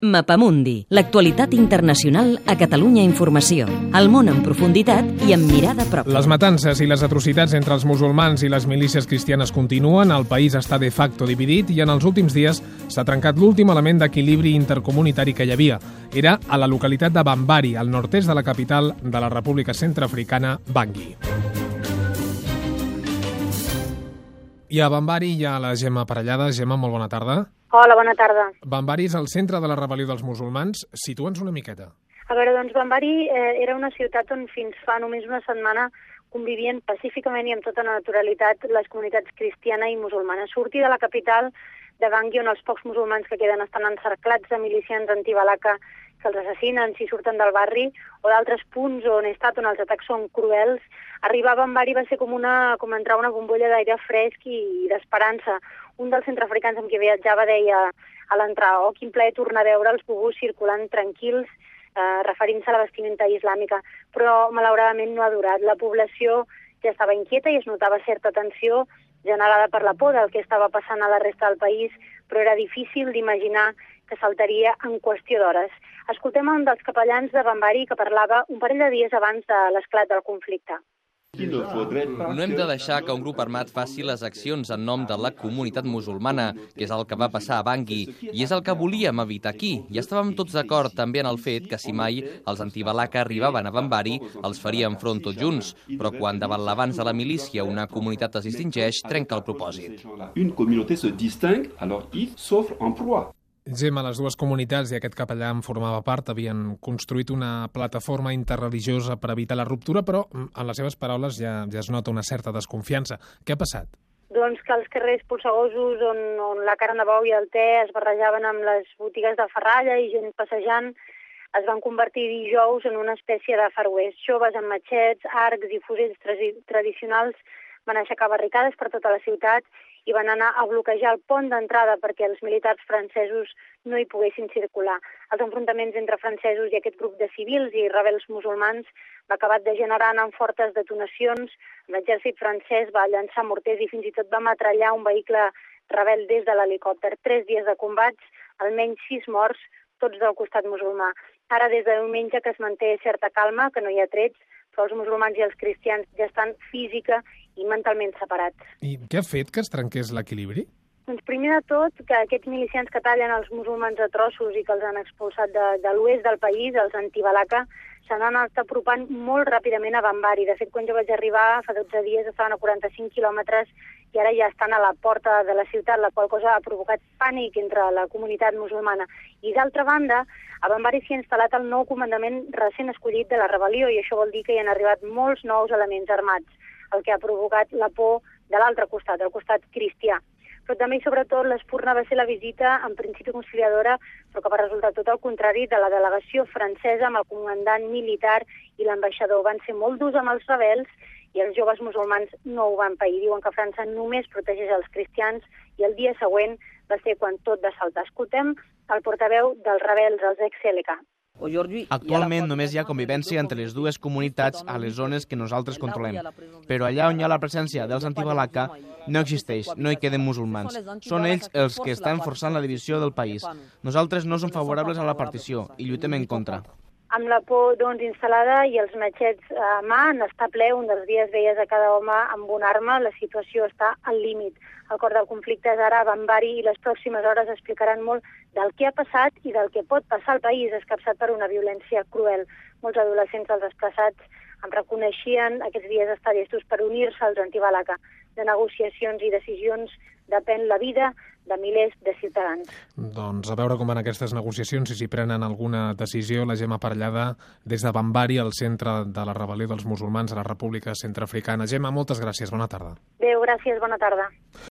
Mapamundi, l'actualitat internacional a Catalunya Informació. El món en profunditat i amb mirada pròpia. Les matances i les atrocitats entre els musulmans i les milícies cristianes continuen, el país està de facto dividit i en els últims dies s'ha trencat l'últim element d'equilibri intercomunitari que hi havia. Era a la localitat de Bambari, al nord-est de la capital de la República Centroafricana, Bangui. I a Bambari hi ha la Gemma Parellada. Gemma, molt bona tarda. Hola, bona tarda. Bambari és el centre de la rebel·lió dels musulmans. Situa'ns una miqueta. A veure, doncs Bambari eh, era una ciutat on fins fa només una setmana convivien pacíficament i amb tota naturalitat les comunitats cristiana i musulmana. Sortir de la capital de Bangui, on els pocs musulmans que queden estan encerclats de milicians antibalaca que els assassinen si surten del barri, o d'altres punts on he estat on els atacs són cruels, arribar a Bambari va ser com, una, com entrar una bombolla d'aire fresc i d'esperança un dels centroafricans amb qui viatjava deia a l'entrar, oh, quin plaer tornar a veure els bubús circulant tranquils, eh, referint-se a la vestimenta islàmica, però malauradament no ha durat. La població ja estava inquieta i es notava certa tensió generada per la por del que estava passant a la resta del país, però era difícil d'imaginar que saltaria en qüestió d'hores. Escoltem un dels capellans de Bambari que parlava un parell de dies abans de l'esclat del conflicte. No hem de deixar que un grup armat faci les accions en nom de la comunitat musulmana, que és el que va passar a Bangui, i és el que volíem evitar aquí. I estàvem tots d'acord també en el fet que si mai els antibalaca arribaven a Bambari, els farien front tots junts, però quan davant l'abans de la milícia una comunitat es distingeix, trenca el propòsit. Une communauté se distingue, alors il s'offre en proie. Gemma, les dues comunitats i aquest capellà en formava part havien construït una plataforma interreligiosa per evitar la ruptura, però mm, en les seves paraules ja, ja es nota una certa desconfiança. Què ha passat? Doncs que els carrers polsegosos on, on la carn de bou i el te es barrejaven amb les botigues de ferralla i gent passejant es van convertir dijous en una espècie de far west. Joves amb matxets, arcs i fusells tradicionals van aixecar barricades per tota la ciutat i van anar a bloquejar el pont d'entrada perquè els militars francesos no hi poguessin circular. Els enfrontaments entre francesos i aquest grup de civils i rebels musulmans va acabar degenerant en fortes detonacions. L'exèrcit francès va llançar morters i fins i tot va matrallar un vehicle rebel des de l'helicòpter. Tres dies de combats, almenys sis morts, tots del costat musulmà. Ara, des de diumenge, que es manté certa calma, que no hi ha trets, però els musulmans i els cristians ja estan física i mentalment separats. I què ha fet que es trenqués l'equilibri? Doncs primer de tot, que aquests milicians que tallen els musulmans a trossos i que els han expulsat de, de l'oest del país, els antibalaca, se n'han anat apropant molt ràpidament a Bambari. De fet, quan jo vaig arribar, fa 12 dies, estaven a 45 quilòmetres i ara ja estan a la porta de la ciutat, la qual cosa ha provocat pànic entre la comunitat musulmana. I d'altra banda, a Bambari s'hi ha instal·lat el nou comandament recent escollit de la rebel·lió i això vol dir que hi han arribat molts nous elements armats el que ha provocat la por de l'altre costat, del costat cristià. Però també i sobretot l'espurna va ser la visita en principi conciliadora, però que va resultar tot el contrari de la delegació francesa amb el comandant militar i l'ambaixador. Van ser molt durs amb els rebels i els joves musulmans no ho van pair. Diuen que França només protegeix els cristians i el dia següent va ser quan tot va saltar. Escoltem el portaveu dels rebels, els ex-LK. Actualment només hi ha convivència entre les dues comunitats a les zones que nosaltres controlem, però allà on hi ha la presència dels antibalaca no existeix, no hi queden musulmans. Són ells els que estan forçant la divisió del país. Nosaltres no som favorables a la partició i lluitem en contra amb la por doncs, instal·lada i els matxets a mà, en ple, un dels dies veies a cada home amb una arma, la situació està al límit. El cor del conflicte és ara a Bambari i les pròximes hores explicaran molt del que ha passat i del que pot passar al país escapçat per una violència cruel. Molts adolescents dels desplaçats em reconeixien aquests dies estar llestos per unir-se als antibalaca. De negociacions i decisions depèn la vida de milers de ciutadans. Doncs a veure com van aquestes negociacions i si prenen alguna decisió. La Gemma Parellada des de Bambari, al centre de la rebel·lió dels musulmans a la República Centroafricana. Gemma, moltes gràcies. Bona tarda. Adéu, gràcies. Bona tarda.